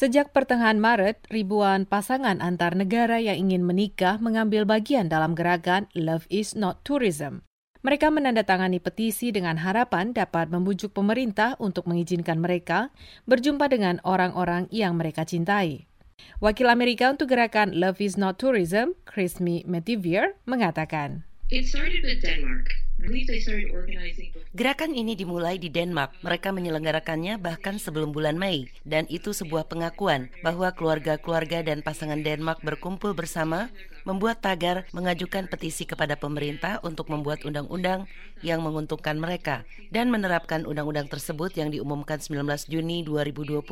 Sejak pertengahan Maret, ribuan pasangan antar negara yang ingin menikah mengambil bagian dalam gerakan Love is Not Tourism. Mereka menandatangani petisi dengan harapan dapat membujuk pemerintah untuk mengizinkan mereka berjumpa dengan orang-orang yang mereka cintai. Wakil Amerika untuk gerakan Love is Not Tourism, Chrismy Metivier, mengatakan, Gerakan ini dimulai di Denmark. Mereka menyelenggarakannya bahkan sebelum bulan Mei. Dan itu sebuah pengakuan bahwa keluarga-keluarga dan pasangan Denmark berkumpul bersama membuat tagar mengajukan petisi kepada pemerintah untuk membuat undang-undang yang menguntungkan mereka dan menerapkan undang-undang tersebut yang diumumkan 19 Juni 2020.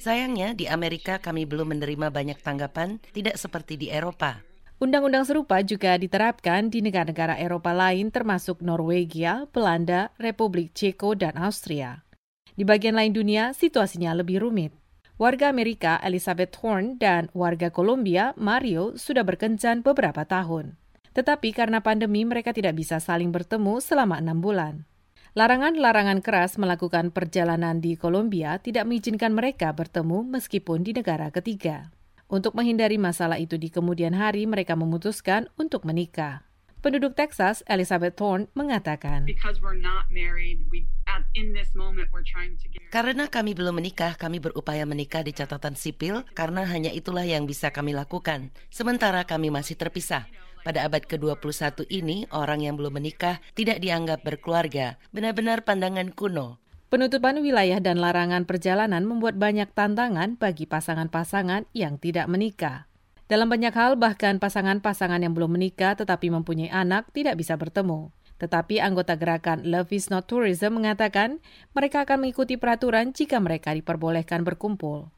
Sayangnya di Amerika kami belum menerima banyak tanggapan, tidak seperti di Eropa. Undang-undang serupa juga diterapkan di negara-negara Eropa lain termasuk Norwegia, Belanda, Republik Ceko, dan Austria. Di bagian lain dunia, situasinya lebih rumit. Warga Amerika Elizabeth Horn dan warga Kolombia Mario sudah berkencan beberapa tahun. Tetapi karena pandemi mereka tidak bisa saling bertemu selama enam bulan. Larangan-larangan keras melakukan perjalanan di Kolombia tidak mengizinkan mereka bertemu meskipun di negara ketiga. Untuk menghindari masalah itu di kemudian hari, mereka memutuskan untuk menikah. Penduduk Texas, Elizabeth Thorne, mengatakan, Karena kami belum menikah, kami berupaya menikah di catatan sipil karena hanya itulah yang bisa kami lakukan. Sementara kami masih terpisah. Pada abad ke-21 ini, orang yang belum menikah tidak dianggap berkeluarga. Benar-benar pandangan kuno. Penutupan wilayah dan larangan perjalanan membuat banyak tantangan bagi pasangan-pasangan yang tidak menikah. Dalam banyak hal, bahkan pasangan-pasangan yang belum menikah tetapi mempunyai anak tidak bisa bertemu. Tetapi anggota gerakan Love is Not Tourism mengatakan mereka akan mengikuti peraturan jika mereka diperbolehkan berkumpul.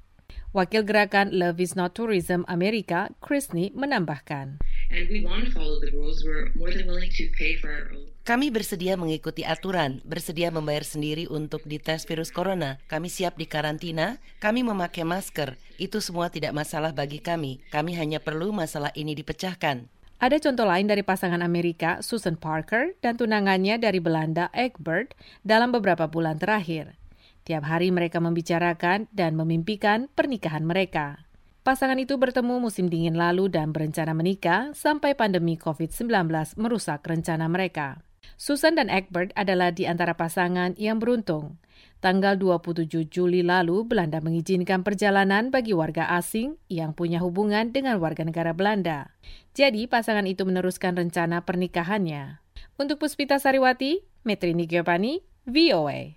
Wakil gerakan Love is Not Tourism Amerika, Chrisney, menambahkan. And we want to follow the rules. We're more than willing to pay for our own. Kami bersedia mengikuti aturan, bersedia membayar sendiri untuk dites virus corona. Kami siap dikarantina, kami memakai masker. Itu semua tidak masalah bagi kami. Kami hanya perlu masalah ini dipecahkan. Ada contoh lain dari pasangan Amerika, Susan Parker, dan tunangannya dari Belanda, Egbert, dalam beberapa bulan terakhir. Tiap hari mereka membicarakan dan memimpikan pernikahan mereka. Pasangan itu bertemu musim dingin lalu dan berencana menikah sampai pandemi COVID-19 merusak rencana mereka. Susan dan Egbert adalah di antara pasangan yang beruntung. Tanggal 27 Juli lalu, Belanda mengizinkan perjalanan bagi warga asing yang punya hubungan dengan warga negara Belanda. Jadi, pasangan itu meneruskan rencana pernikahannya. Untuk Puspita Sariwati, Metri Nigyapani, VOA.